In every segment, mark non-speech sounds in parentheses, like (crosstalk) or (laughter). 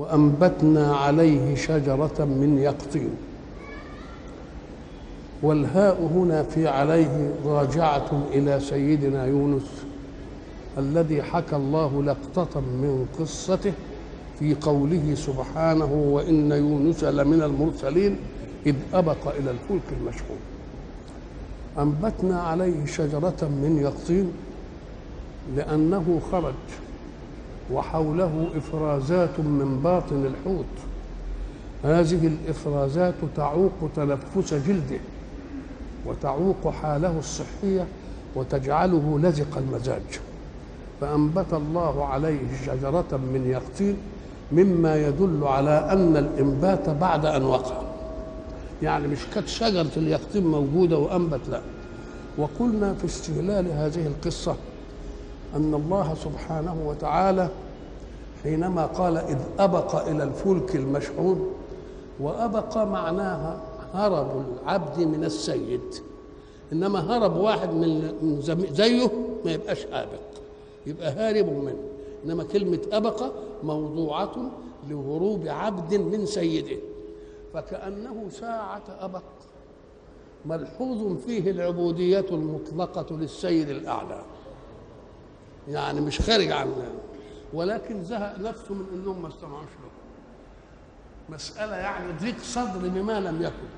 وأنبتنا عليه شجرة من يقطين. والهاء هنا في عليه راجعة إلى سيدنا يونس الذي حكى الله لقطة من قصته في قوله سبحانه وإن يونس لمن المرسلين إذ أبق إلى الفلك المشحون. أنبتنا عليه شجرة من يقطين لأنه خرج وحوله إفرازات من باطن الحوت. هذه الإفرازات تعوق تنفس جلده وتعوق حاله الصحية وتجعله لزق المزاج. فأنبت الله عليه شجرة من يقطين مما يدل على أن الإنبات بعد أن وقع. يعني مش كانت شجرة اليقطين موجودة وأنبت لا. وقلنا في استهلال هذه القصة أن الله سبحانه وتعالى حينما قال إذ أبق إلى الفلك المشحون وأبق معناها هرب العبد من السيد. إنما هرب واحد من زيه ما يبقاش آبق يبقى هارب منه. إنما كلمة أبق موضوعة لهروب عبد من سيده. فكأنه ساعة أبق ملحوظ فيه العبودية المطلقة للسيد الأعلى. يعني مش خارج عنه ولكن زهق نفسه من انهم ما استمعوش له. مسألة يعني ضيق صدر بما لم يكن.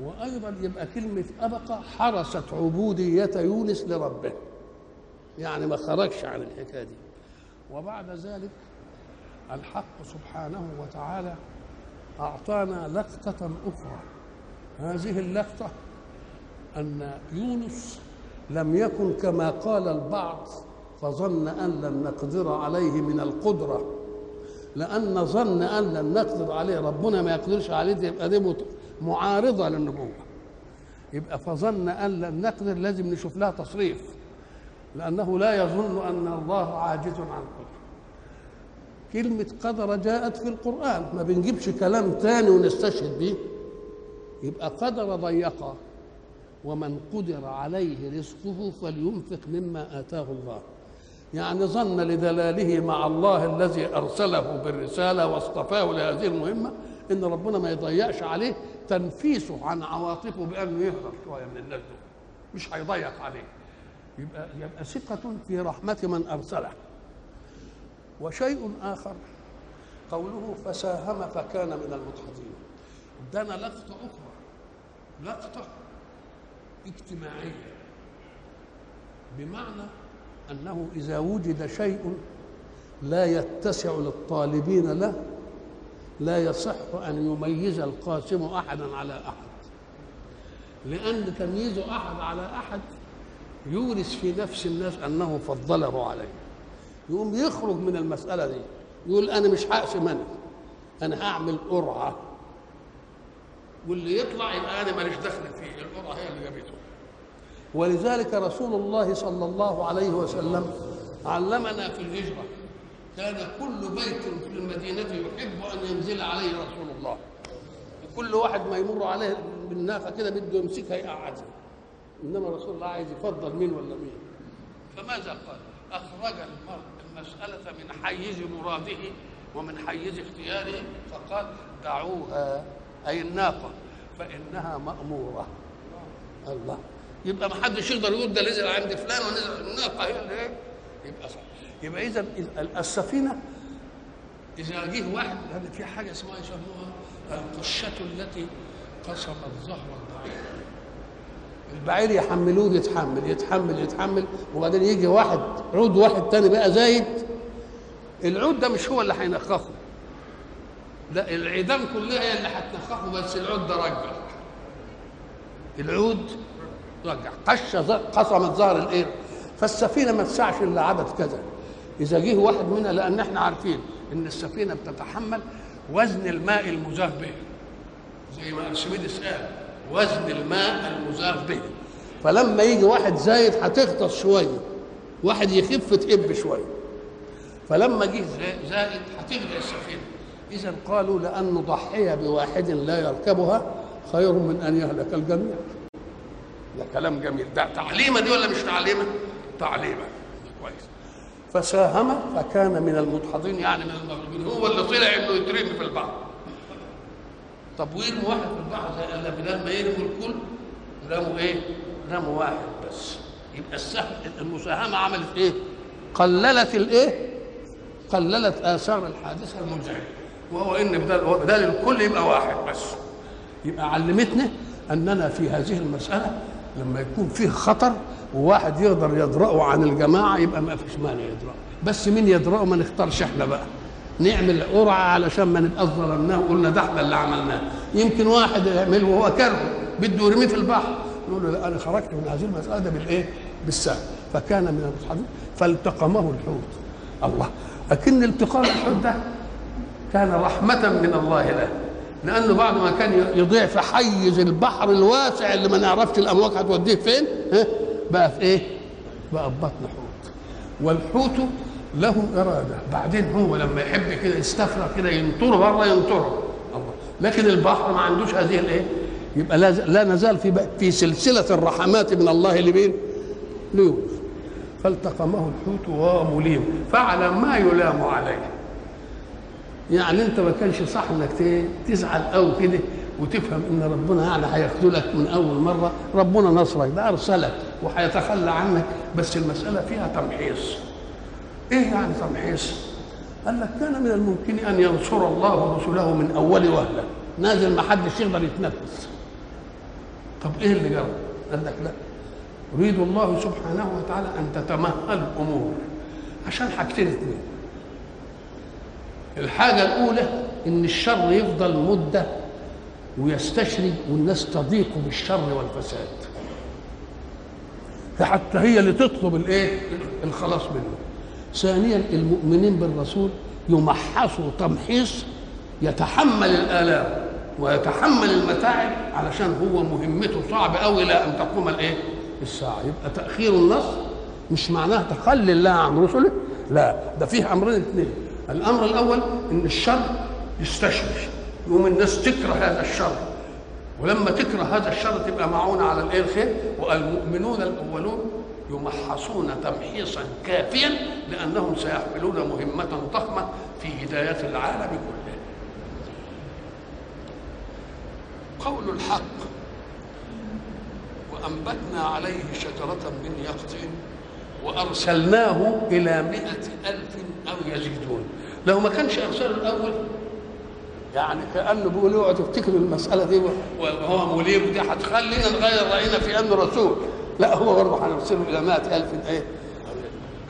وأيضا يبقى كلمة أبقى حرست عبودية يونس لربه. يعني ما خرجش عن الحكاية دي. وبعد ذلك الحق سبحانه وتعالى أعطانا لقطة أخرى. هذه اللقطة أن يونس لم يكن كما قال البعض فظن أن لن نقدر عليه من القدرة. لأن ظن أن لن نقدر عليه ربنا ما يقدرش عليه دي يبقى دي معارضة للنبوة. يبقى فظن أن لن نقدر لازم نشوف لها تصريف. لأنه لا يظن أن الله عاجز عن قدره. كلمة قدر جاءت في القرآن. ما بنجيبش كلام تاني ونستشهد به يبقى قدر ضيقا ومن قدر عليه رزقه فلينفق مما آتاه الله. يعني ظن لدلاله مع الله الذي أرسله بالرسالة واصطفاه لهذه المهمة إن ربنا ما يضيعش عليه تنفيسه عن عواطفه بانه يهرب شوية من الناس دول. مش هيضيق عليه. يبقى يبقى ثقة في رحمة من أرسله. وشيء آخر قوله فساهم فكان من المدحضين ادانا لقطة أخرى. لقطة اجتماعية. بمعنى أنه إذا وجد شيء لا يتسع للطالبين له لا يصح أن يميز القاسم أحدا على أحد. لأن تمييز أحد على أحد يورث في نفس الناس أنه فضله عليه. يقوم يخرج من المسألة دي يقول أنا مش هقسم أنا أنا هعمل قرعة. واللي يطلع يبقى أنا ماليش دخل فيه القرعة هي اللي جابته. ولذلك رسول الله صلى الله عليه وسلم علمنا في الهجرة كان كل بيت في المدينة يحب أن ينزل عليه رسول الله. كل واحد ما يمر عليه بالناقة كده بده يمسكها يقعدها. إنما رسول الله عايز يفضل مين ولا مين؟ فماذا قال؟ أخرج المرء المسألة من حيز مراده ومن حيز اختياره فقال دعوها أي الناقة فإنها مأمورة. الله. يبقى ما حدش يقدر يقول ده نزل عند فلان ونزل هي اللي إيه يبقى صح. يبقى اذا السفينة إذا جه واحد هذا في حاجة اسمها يسموها؟ القشه التي قصمت ظهر البعير. البعير يحملوه يتحمل يتحمل يتحمل وبعدين يجي واحد عود واحد تاني بقى زايد. العود ده مش هو اللي هينخخه. لا العيدان كلها هي اللي هتنخخه بس العود ده رجع العود رجع قش قصمت ظهر الايه؟ فالسفينة ما تسعش إلا عدد كذا. إذا جه واحد منها لأن إحنا عارفين إن السفينة بتتحمل وزن الماء المزاف به زي ما ارشميدس قال وزن الماء المزاف به فلما يجي واحد زايد هتغطس شوية واحد يخف تقب شوية. فلما جه زا- زائد هتغرق السفينة. إذا قالوا لأن نضحي بواحد لا يركبها خير من أن يهلك الجميع. ده كلام جميل. ده تعليمه دي ولا مش تعليمه تعليمه كويس. فساهم فكان من المدحضين يعني من المغلوبين هو اللي طلع إنه يترمي في البحر. طب ويرموا واحد في البحر زي قال بدل ما يرموا الكل؟ رموا إيه؟ رموا واحد بس. يبقى السهم المساهمة عملت إيه؟ قللت الإيه؟ قللت آثار الحادثة المزعجه وهو إن بدل بدل الكل يبقى واحد بس. يبقى علمتنا أننا في هذه المسألة لما يكون فيه خطر وواحد يقدر يدرأه عن الجماعة يبقى ما فيش مانع يدرأه. بس مين يدرأه؟ ما نختارش إحنا بقى. نعمل قرعة علشان ما نبقى ظلمناه وقلنا ده إحنا اللي عملناه. يمكن واحد يعمله وهو كرهه بده يرميه في البحر. نقول له لا أنا خرجت من هذه المسألة ده بالإيه؟ بالسهم فكان من المصحفين فالتقمه الحوت. الله. لكن التقام الحوت ده كان رحمة من الله له. لأنه بعد ما كان يضيع في حيز البحر الواسع اللي ما نعرفش الأمواج هتوديه فين ها؟ بقى في إيه؟ بقى في بطن حوت. والحوت له إرادة. بعدين هو لما يحب كده يستفرغ كده ينطر بره ينطره. لكن البحر ما عندوش هذه الإيه؟ يبقى لا, نزال في في سلسلة الرحمات من الله لمين؟ ليوسف. فالتقمه الحوت وهو مليم. فعل ما يلام عليه. يعني انت ما كانش صح انك تزعل قوي كده وتفهم ان ربنا يعني هيخذلك من اول مرة. ربنا نصرك ده أرسلك وهيتخلى عنك بس المسألة فيها تمحيص. إيه يعني تمحيص؟ قال لك كان من الممكن أن ينصر الله رسله من أول وهلة. نازل ما حدش يقدر يتنفس. طب إيه اللي جرى قال لك لا. يريد الله سبحانه وتعالى أن تتمهل الأمور. عشان حاجتين اثنين الحاجة الأولى إن الشر يفضل مدة ويستشري والناس تضيق بالشر والفساد. فحتى هي اللي تطلب الإيه؟ الخلاص منه. ثانيا المؤمنين بالرسول يمحصوا تمحيص يتحمل الآلام ويتحمل المتاعب علشان هو مهمته صعب قوي إلى أن تقوم الإيه؟ الساعة. يبقى تأخير النصر مش معناه تخلي الله عن رسله لا ده فيه أمرين اثنين الأمر الأول إن الشر يستشري يقوم الناس تكره هذا الشر. ولما تكره هذا الشر تبقى معونة على الإيه الخير؟ والمؤمنون الأولون يمحصون تمحيصا كافيا لأنهم سيحملون مهمة ضخمة في هداية العالم كله. قول الحق. وأنبتنا عليه شجرة من يقطين وأرسلناه إلى مئة ألف أو يزيدون لو ما كانش أرسله الأول يعني كأنه بيقول اوعوا تفتكروا المسألة دي وهو مليم دي هتخلينا نغير رأينا في أنه رسول. لا هو برضه هنرسله إلى مئة ألف إيه؟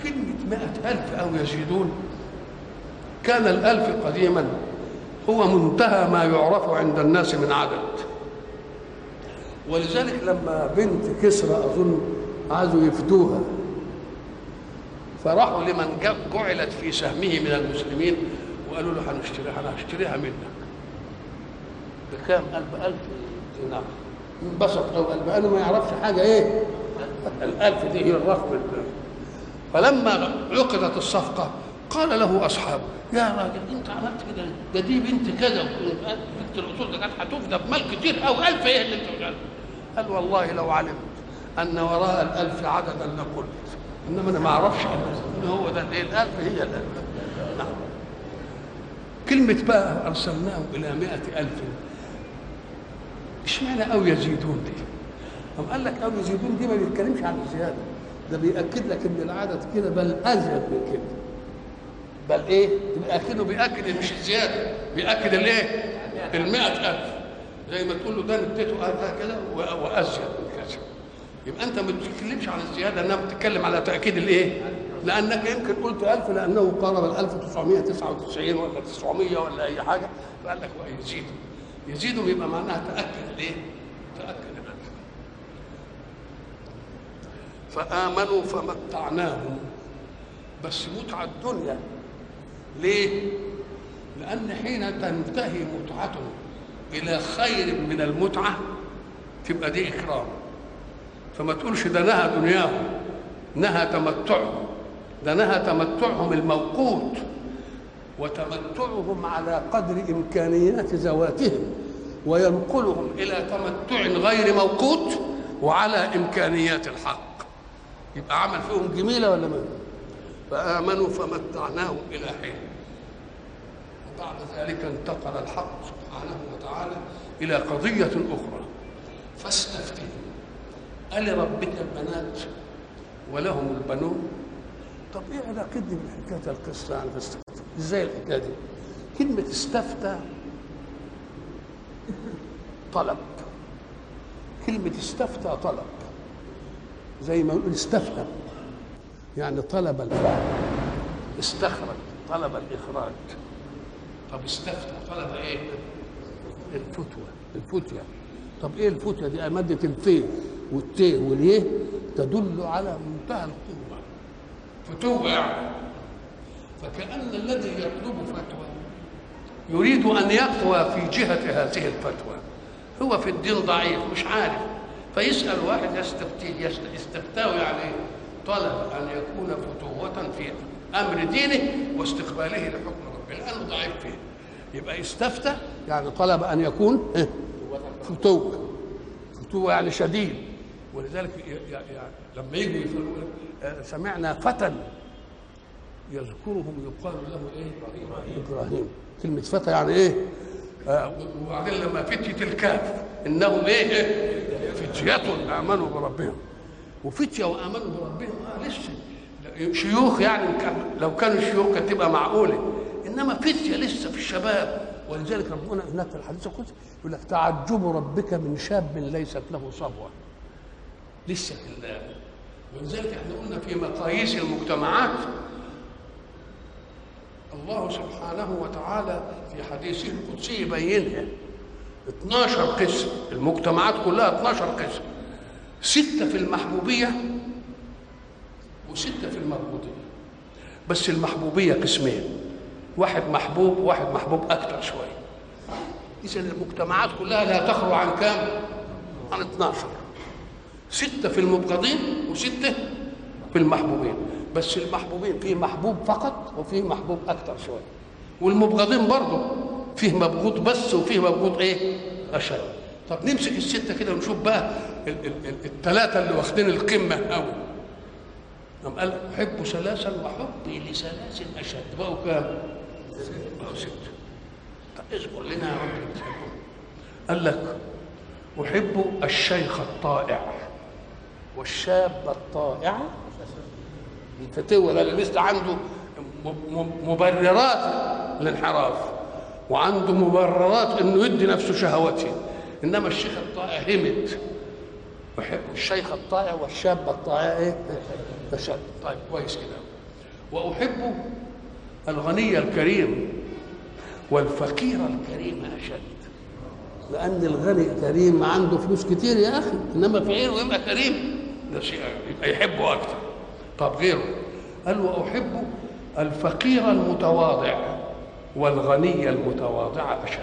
كلمة مئة ألف أو يزيدون كان الألف قديما هو منتهى ما يعرف عند الناس من عدد. ولذلك لما بنت كسرى أظن عايزوا يفدوها. فراحوا لمن جعلت في سهمه من المسلمين وقالوا له هنشتريها أنا هشتريها منك. بكام؟ قال بألف دينار. انبسط. قوي قال أنا ما يعرفش حاجة إيه؟ الألف دي هي الرقم. فلما عقدت الصفقة قال له اصحابه يا راجل أنت عملت كده ده دي بنت كذا بنت الاصول ده كانت هتفدى بمال كتير قوي ألف إيه اللي أنت قال والله لو علمت أن وراء الألف عددا لقلت. إنما أنا ما أعرفش ان هو ده. الايه الألف هي الألف نعم. كلمة بقى أرسلناه إلى مائة ألف. اشمعنى أو يزيدون دي؟ طب قال لك أو يزيدون دي ما بيتكلمش عن الزيادة ده بيأكد لك إن العدد كده بل أزيد من كده. بل إيه؟ اكنه بيأكد مش الزياده بيأكد الايه المئة ألف. زي ما تقول له ده اديته هكذا وأزيد. يبقى انت ما بتتكلمش عن الزياده انما بتتكلم على تأكيد الإيه؟ لأنك يمكن قلت 1000 لأنه قارب ال 1999 ولا 900 ولا أي حاجة. فقال لك يزيد. يزيد يبقى معناها تأكد الايه تأكد الالف فآمنوا فمتعناهم. بس متعة الدنيا. ليه؟ لأن حين تنتهي متعته إلى خير من المتعة تبقى دي إكرام. فما تقولش ده نهى دنياهم نهى تمتعهم ده نهى تمتعهم الموقوت وتمتعهم على قدر إمكانيات ذواتهم وينقلهم إلى تمتع غير موقوت وعلى إمكانيات الحق. يبقى عمل فيهم جميلة ولا ما؟ فآمنوا فمتعناهم إلى حين. وبعد ذلك انتقل الحق سبحانه وتعالى إلى قضية أخرى. فاستفتهم ألربك البنات ولهم البنون؟ طب إيه علاقتي بحكاية القصة يعني فاستفتى إزاي الحكاية دي؟ كلمة استفتى طلب. كلمة استفتى طلب. زي ما يقول استفهم. يعني طلب الفعل. استخرج. طلب الإخراج. طب استفتى. طلب إيه؟ الفتوى. الفتية. طب إيه الفتية دي؟ مادة الفي والتي واليه تدل على منتهى القوة. فتوة يعني. فكأن الذي يطلب فتوى يريد أن يقوى في جهة هذه الفتوى. هو في الدين ضعيف مش عارف. فيسأل واحد يستفتيه يست- استفتاه يعني إيه؟ طلب أن يكون فتوة في أمر دينه واستقباله لحكم ربه. لأنه ضعيف فيه. يبقى استفتى يعني طلب أن يكون إيه؟ فتوة. فتوة يعني شديد. ولذلك يعني لما يجوا يقولوا آه، سمعنا فتى يذكرهم يقال له إيه؟ إبراهيم. كلمة فتى يعني إيه؟ آه وبعدين لما فتية الكهف إنهم إيه؟ فتية آمنوا بربهم. وفتية وآمنوا بربهم. آه لسه شيوخ يعني لو كانوا شيوخ كانت تبقى معقولة. إنما فتية لسه في الشباب. ولذلك ربنا هناك في الحديث القدسي يقول لك تعجب ربك من شاب ليست له صبوة. لسه في ال- ولذلك إحنا قلنا في مقاييس المجتمعات. الله سبحانه وتعالى في حديثه القدسي يبينها 12 قسم المجتمعات كلها 12 قسم. ستة في المحبوبية وستة في المربوطية بس المحبوبية قسمين واحد محبوب واحد محبوب أكثر شوية إذا المجتمعات كلها لا تخلو عن كام؟ عن 12 ستة في المبغضين وستة في المحبوبين. بس المحبوبين فيه محبوب فقط وفيه محبوب أكثر شوية والمبغضين برضه فيه مبغوض بس وفيه مبغوض إيه؟ أشد. طب نمسك الستة كده ونشوف بقى ال- ال- ال- الثلاثة اللي واخدين القمة قوي قام قال أحب ثلاثا وحبي لثلاث أشد. بقوا كام؟ بقوا ستة. طب اذكر لنا يا رب. قال لك أحب الشيخ الطائع. والشاب الطائع الفتوة ده لسه عنده مبررات للانحراف وعنده مبررات إنه يدي نفسه شهوته إنما الشيخ الطائع همت. الشيخ الطائع والشاب الطائع إيه؟ أشد طيب كويس كده. وأحب الغني الكريم والفقير الكريم أشد لأن الغني كريم عنده فلوس كتير يا أخي. إنما فقير ويبقى كريم. ده شيء يبقى يحبه أكتر. طب غيره. قال وأحب الفقير المتواضع والغني المتواضع أشد.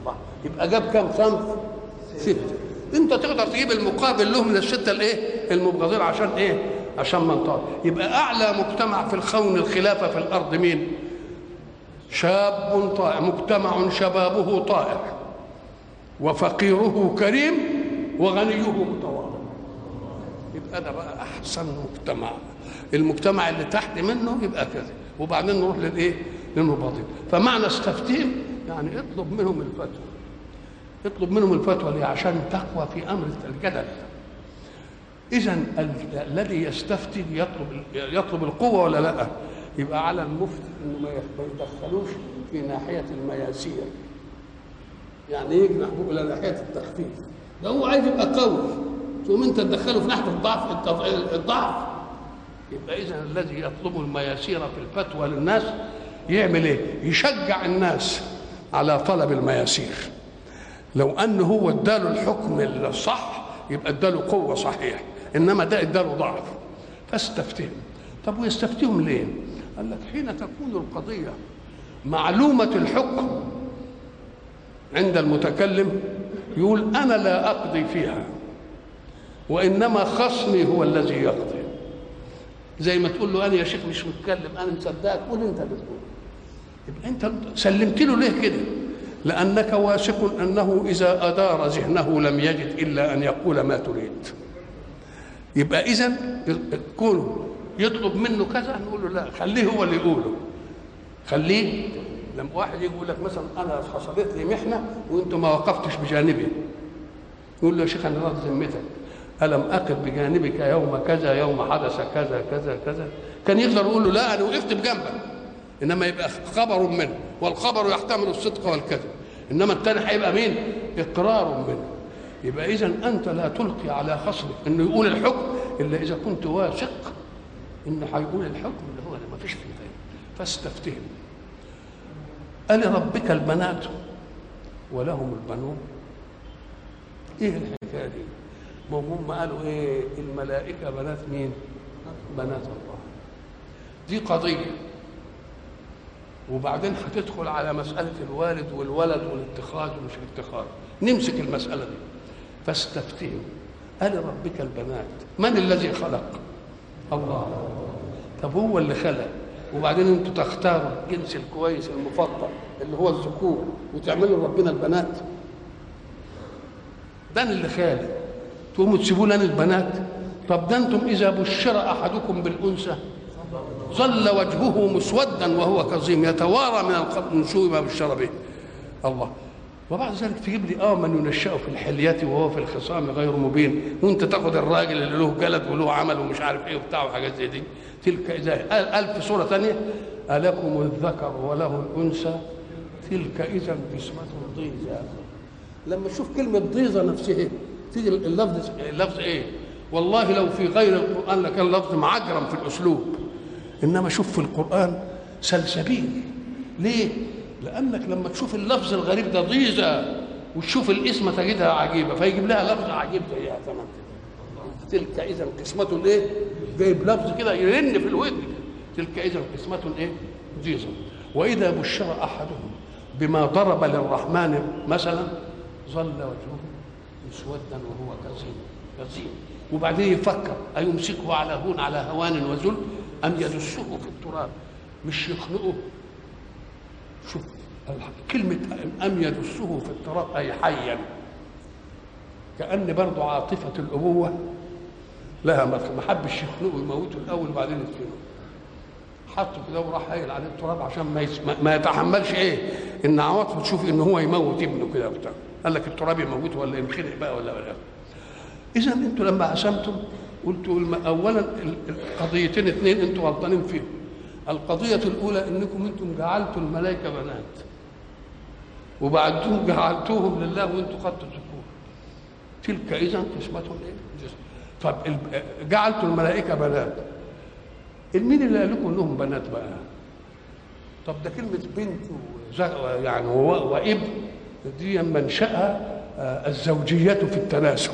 الله. يبقى جاب كم صنف؟ ستة أنت تقدر تجيب المقابل له من الستة الإيه؟ المبغضين عشان إيه؟ عشان منطقة يبقى أعلى مجتمع في الخون الخلافة في الأرض مين؟ شاب طائع. مجتمع شبابه طائع. وفقيره كريم وغنيه متواضع ده بقى أحسن مجتمع. المجتمع اللي تحت منه يبقى كذا وبعدين نروح للإيه؟ للمباطن فمعنى استفتهم يعني اطلب منهم الفتوى. اطلب منهم الفتوى ليه؟ عشان تقوى في أمر الجدل. إذا ال- الذي يستفتي يطلب يطلب القوة ولا لأ؟ يبقى على المفتي إنه ما يدخلوش في ناحية المياسير. يعني يجنح بقه إلى ناحية التخفيف. ده هو عايز يبقى قوي. تقوم انت تدخله في ناحية الضعف الضعف. يبقى اذا الذي يطلب المياسير في الفتوى للناس يعمل إيه؟ يشجع الناس على طلب المياسير. لو ان هو اداله الحكم الصح يبقى اداله قوة صحيح إنما ده اداله ضعف. فاستفتهم. طب ويستفتهم ليه؟ قال لك حين تكون القضية معلومة الحكم عند المتكلم يقول أنا لا أقضي فيها. وإنما خصمي هو الذي يقضي. زي ما تقول له أنا يا شيخ مش متكلم أنا مصدقك قول أنت اللي تقول. يبقى أنت سلمت له ليه كده؟ لأنك واثق أنه إذا أدار ذهنه لم يجد إلا أن يقول ما تريد. يبقى إذا كونه يطلب منه كذا نقول له لا خليه هو اللي يقوله. خليه لما واحد يجي يقول لك مثلا أنا حصلت لي محنة وأنت ما وقفتش بجانبي. يقول له يا شيخ أنا راضي ذمتك. ألم أقف بجانبك يوم كذا يوم حدث كذا كذا كذا؟ كان يقدر يقول له لا أنا وقفت بجنبك. إنما يبقى خبر منه والخبر يحتمل الصدق والكذب. إنما الثاني هيبقى مين؟ إقرار منه. يبقى اذا أنت لا تلقي على خصمك إنه يقول الحكم إلا إذا كنت واثق إنه هيقول الحكم اللي هو ما فيش فيه فاستفتهم. ألربك البنات ولهم البنون؟ إيه الحكاية دي؟ ما هم قالوا إيه الملائكة بنات مين؟ بنات الله. دي قضية. وبعدين هتدخل على مسألة الوالد والولد والاتخاذ ومش الاتخاذ. نمسك المسألة دي. فاستفتهم. ألربك البنات من الذي خلق؟ الله. طب هو اللي خلق. وبعدين أنتوا تختاروا الجنس الكويس المفضل اللي هو الذكور وتعملوا ربنا البنات. ده اللي خالق. تقوموا تسيبوا لنا البنات. طب ده أنتم إذا بشر أحدكم بالأنثى ظل وجهه مسودا وهو كظيم يتوارى من القبر من سوء ما بشر به. الله. وبعد ذلك تجيب لي آه من ينشأ في الحلية وهو في الخصام غير مبين. وأنت تاخد الراجل اللي له جلد وله عمل ومش عارف إيه وبتاع وحاجات زي دي. تلك إذا قال في سوره ثانية. ألكم الذكر وله الأنثى؟ تلك إذا قسمه ضيزى لما تشوف كلمة ضيزه نفسها تيجي اللفظ اللفظ إيه؟ والله لو في غير القرآن لكان لفظ معجرم في الأسلوب. إنما شوف في القرآن سلسبيل. ليه؟ لأنك لما تشوف اللفظ الغريب ده ضيزة وتشوف الاسم تجدها عجيبة فيجيب لها لفظ عجيب تمام تلك إذا قسمة إيه جايب لفظ كده يرن في الودن. تلك إذا قسمة إيه ضيزة. وإذا بشر أحدهم بما ضرب للرحمن مثلا ظل وجهه مسودا وهو كظيم كظيم وبعدين يفكر أيمسكه على هون على هوان وذل أم يدسه في التراب؟ مش يخنقه شوف كلمة أم يدسه في التراب أي حيا. كأن برضه عاطفة الأبوة لها ما حبش يخنقه يموته الأول وبعدين يدفنه. حطه كده وراح هايل عليه التراب عشان ما, ما يتحملش إيه؟ إن عواطفه تشوف إن هو يموت ابنه كده وبتاع. قال لك التراب يموته ولا ينخنق بقى ولا ولا. إذا أنتوا لما قسمتم قلتوا اولا القضيتين اثنين أنتوا غلطانين فيهم. القضية الأولى إنكم أنتم جعلتوا الملائكة بنات. وبعدهم جعلتوهم لله وأنتم خدتوا الذكور تلك اذا قسمة إيه؟ طب جعلتوا الملائكة بنات. مين اللي قال لكم إنهم بنات بقى؟ طب ده كلمة بنت يعني وابن دي منشأها الزوجية في التناسل.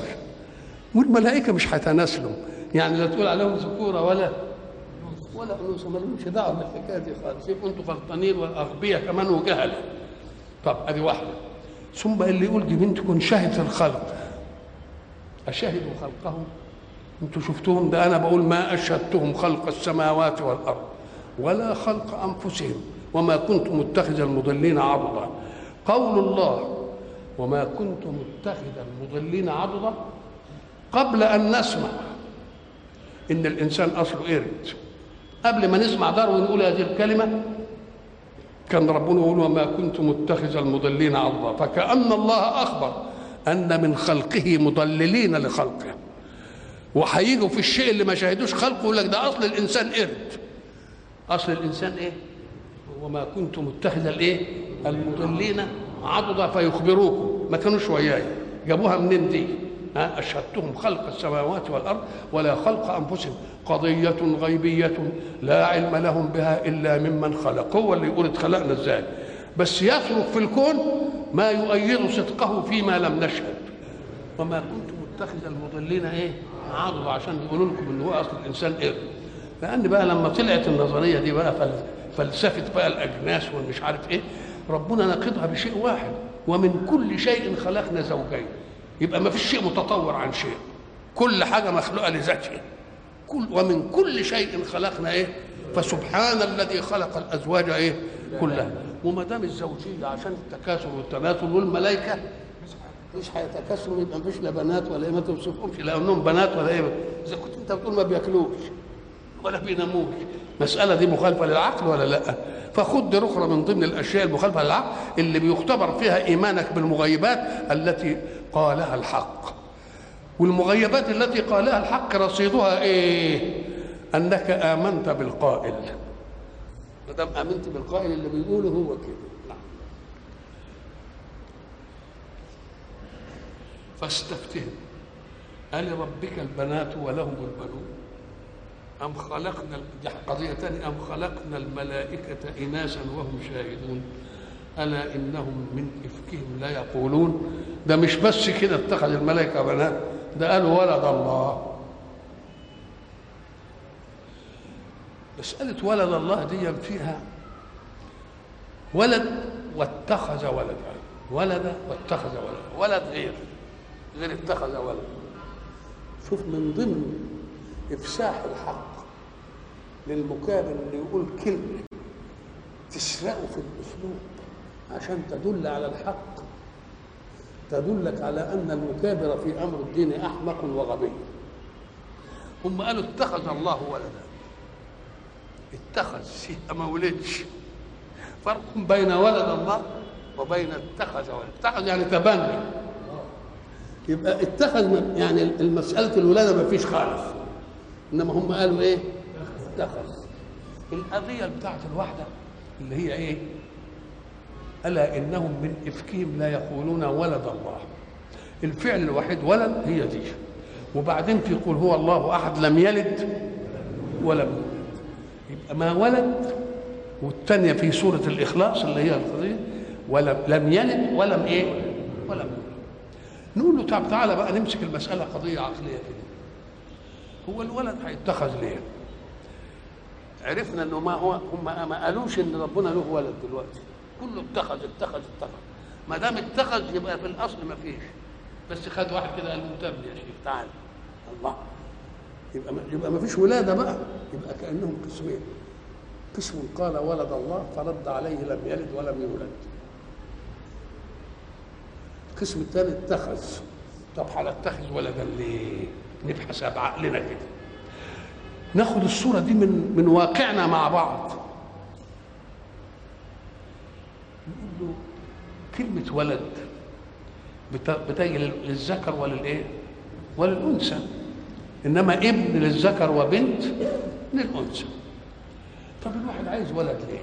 والملائكة مش هيتناسلوا يعني لا تقول عليهم ذكورة ولا ولا أنوثة ما لهمش دعوة بالحكاية دي خالص. يبقوا أنتوا غلطانين والأغبياء كمان وجهلة. طب أدي واحدة. ثم اللي يقول دي بنتكم شهدت الخلق. أشهدوا خلقهم؟ أنتوا شفتوهم؟ ده أنا بقول ما أشهدتهم خلق السماوات والأرض ولا خلق أنفسهم وما كنت متخذ المضلين عضدا قول الله وما كنت متخذ المضلين عضدا قبل أن نسمع. إن الإنسان أصله قرد قبل ما نسمع داروين يقول هذه الكلمة كان ربنا يقول وما كنت متخذ المضلين عضدا. فكأن الله أخبر أن من خلقه مضللين لخلقه. وهيجوا في الشيء اللي ما شاهدوش خلقه يقول لك ده أصل الإنسان قرد أصل الإنسان إيه؟ وما كنت متخذ الإيه؟ المضلين عضدا فيخبروكم ما كانوش وياي. جابوها منين دي؟ ها أشهدتهم خلق السماوات والأرض ولا خلق أنفسهم. قضية غيبية لا علم لهم بها إلا ممن خلق هو اللي يقول اتخلقنا إزاي؟ بس يصرف في الكون ما يؤيد صدقه فيما لم نشهد. وما كنت متخذ المضلين إيه؟ عضوا عشان يقولوا لكم ان هو أصل الإنسان قرد لأن بقى لما طلعت النظرية دي بقى فلسفة بقى الأجناس والمش عارف إيه ربنا ناقضها بشيء واحد ومن كل شيء خلقنا زوجين. يبقى ما فيش شيء متطور عن شيء. كل حاجة مخلوقة لذاتها. كل ومن كل شيء خلقنا إيه؟ فسبحان الذي خلق الأزواج إيه؟ كلها. وما دام الزوجيه عشان التكاثر والتناسل والملائكة مش هيتكاثروا يبقى مفيش لا بنات ولا إيه؟ ما توصفهمش لأنهم بنات ولا إيه؟ إذا كنت أنت بتقول ما بياكلوش ولا بيناموش. المساله دي مخالفة للعقل ولا لأ؟ فخد دي أخرى من ضمن الأشياء المخالفة للعقل اللي بيختبر فيها إيمانك بالمغيبات التي قالها الحق. والمغيبات التي قالها الحق رصيدها إيه؟ أنك آمنت بالقائل. ما دام آمنت بالقائل اللي بيقوله هو كده. نعم. فاستفتهم. ألربك البنات ولهم البنون؟ أم خلقنا دي قضية تانية. أم خلقنا الملائكة إناثا وهم شاهدون. ألا إنهم من إفكهم لا يقولون. ده مش بس كده اتخذ الملائكة بنات ده قالوا ولد الله. مسألة ولد الله دي فيها ولد واتخذ ولدا ولد واتخذ ولدا ولد غير. غير اتخذ ولد. شوف من ضمن إفساح الحق للمكابر اللي يقول كلمة تسرقه في الأسلوب عشان تدل على الحق. تدلك على أن المكابر في أمر الدين أحمق وغبي. هم قالوا اتخذ الله ولدا. اتخذ ما ولدش. فرق بين ولد الله وبين اتخذ ولد. اتخذ يعني تبني. يبقى اتخذ يعني المسألة الولادة ما فيش خالص. إنما هم قالوا إيه؟ اتخذ القضية بتاعت الواحدة اللي هي إيه؟ ألا إنهم من إفكهم لا يقولون ولد الله الفعل الوحيد ولد هي دي وبعدين في هو الله أحد لم يلد ولم يولد يبقى ما ولد والثانية في سورة الإخلاص اللي هي القضية ولم لم يلد ولم إيه؟ ولم يولد نقول له تعالى بقى نمسك المسألة قضية عقلية كده هو الولد هيتخذ ليه؟ عرفنا إنه ما هو هم ما قالوش إن ربنا له ولد دلوقتي. كله اتخذ اتخذ اتخذ. ما دام اتخذ يبقى في الأصل ما فيش. بس خد واحد كده قال له يا شيخ تعال. الله. يبقى يبقى ما فيش ولادة بقى. يبقى كأنهم قسمين. قسم قال ولد الله فرد عليه لم يلد ولم يولد. القسم الثاني اتخذ. طب هنتخذ ولدا ليه؟ نبحث بعقلنا كده. ناخد الصورة دي من من واقعنا مع بعض نقول له كلمة ولد بتجي للذكر وللإيه؟ وللأنثى إنما ابن للذكر وبنت للأنثى طب الواحد عايز ولد ليه؟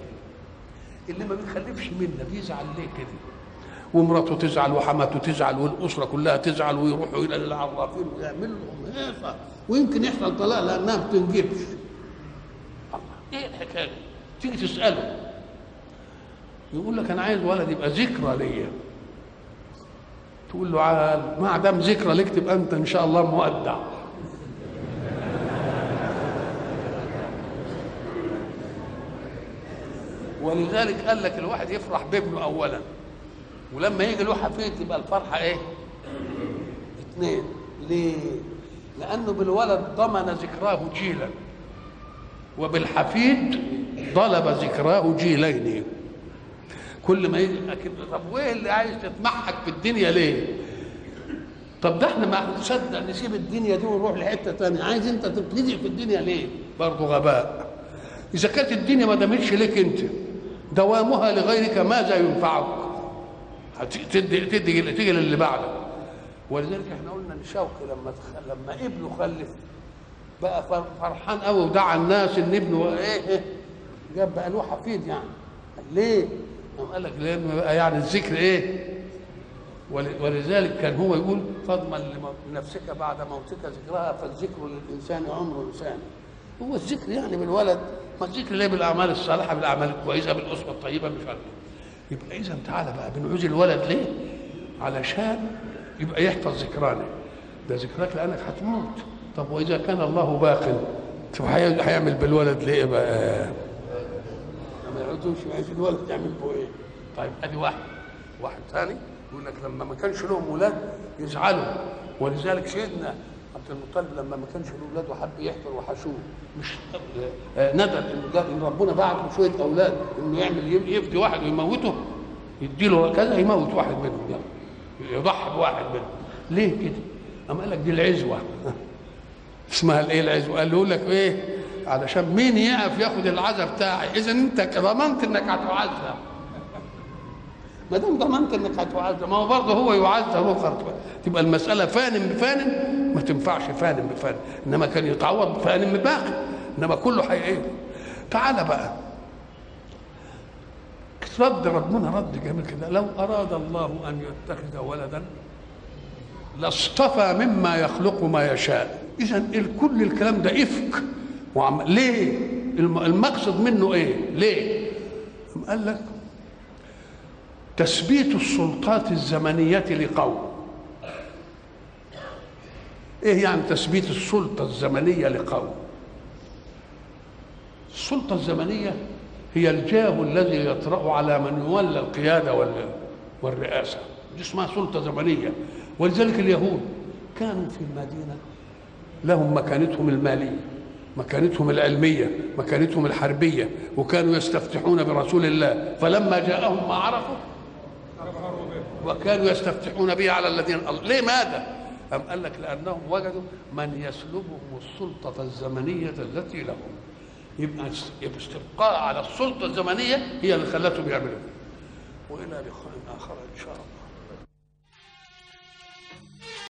اللي ما بيخلفش منا بيزعل ليه كده؟ ومراته تزعل وحماته تزعل والأسرة كلها تزعل ويروحوا إلى العرافين ويعمل لهم هيصه ويمكن يحصل طلاق لانها ما بتنجبش الله إيه الحكاية؟ تيجي تسأله. يقول لك أنا عايز ولد يبقى ذكرى ليا. تقول له عال ما دام ذكرى ليك تبقى أنت إن شاء الله مودع ولذلك قال لك الواحد يفرح بابنه اولا. ولما يجي له حفيد تبقى الفرحة إيه؟ اثنين ليه؟ لأنه بالولد ضمن ذكراه جيلا وبالحفيد ضلب ذكراه جيلين كل ما يجي أكيد طب وايه اللي عايز تتمحك في الدنيا ليه؟ طب ده إحنا ما نصدق نسيب الدنيا دي ونروح لحتة ثانية عايز أنت تبتدئ في الدنيا ليه؟ برضه غباء إذا كانت الدنيا ما دامتش ليك أنت دوامها لغيرك ماذا ينفعك؟ تدي تدي تيجي للي بعدك ولذلك إحنا قلنا ان شوقي لما. لما ابنه خلف بقى فرحان قوي ودعا الناس ان ابنه إيه جاب بقى له حفيد يعني ليه؟ قال لك لأنه بقى يعني الذكر إيه؟ ولذلك كان هو يقول فاضمن لنفسك بعد موتك ذكرها فالذكر للإنسان عمر انسان هو الذكر يعني بالولد ما الذكر ليه بالأعمال الصالحة بالأعمال الكويسة بالأسرة الطيبة مش عارف يبقى إذا تعالى بقى بنعوز الولد ليه؟ علشان يبقى يحفظ ذكرانا ده ذكراك لأنك هتموت. طب وإذا كان الله باق طب هيعمل بالولد ليه بقى؟ رضوش عايز الولد يعمل به إيه؟ طيب أدي واحد. واحد ثاني يقول لك لما ما كانش لهم أولاد يزعلوا. ولذلك سيدنا عبد المطلب لما ما كانش له أولاد وحب يحفر وحشوه مش آه، ندم إن ربنا بعت له شوية أولاد إنه يعمل يفدي واحد ويموته. يديله كذا يموت واحد منهم يعني يضحي بواحد منهم. ليه كده؟ أما قال لك دي العزوة. (laughs) اسمها الايه العزوة؟ قال له لك إيه؟ علشان مين يعرف ياخد العزا بتاعي؟ اذا أنت ضمنت إنك هتعزى ما دام ضمنت إنك هتعزى ما هو برضه هو يعزى آخر. تبقى المسألة فان بفان ما تنفعش فان بفان. إنما كان يتعوض فان بباقي إنما كله حي إيه تعالى بقى. رد ربنا رد جميل كده لو أراد الله أن يتخذ ولدا لاصطفى مما يخلق ما يشاء. اذا كل الكلام ده إفك. وعم... ليه؟ الم- المقصد منه إيه؟ ليه؟ قال لك تثبيت السلطات الزمنية لقوم. إيه يعني تثبيت السلطة الزمنية لقوم؟ السلطة الزمنية هي الجاه الذي يطرأ على من يولى القيادة وال- والرئاسة. دي اسمها سلطة زمنية. ولذلك اليهود كانوا في المدينة. لهم مكانتهم المالية مكانتهم العلمية مكانتهم الحربية وكانوا يستفتحون برسول الله. فلما جاءهم ما عرفوا وكانوا يستفتحون به على الذين ليه ماذا؟ أم قال لك لأنهم وجدوا من يسلبهم السلطة الزمنية التي لهم. يبقى يبقى استبقاء على السلطة الزمنية هي اللي خلتهم يعملوا. وإلى لقاء آخر إن شاء الله.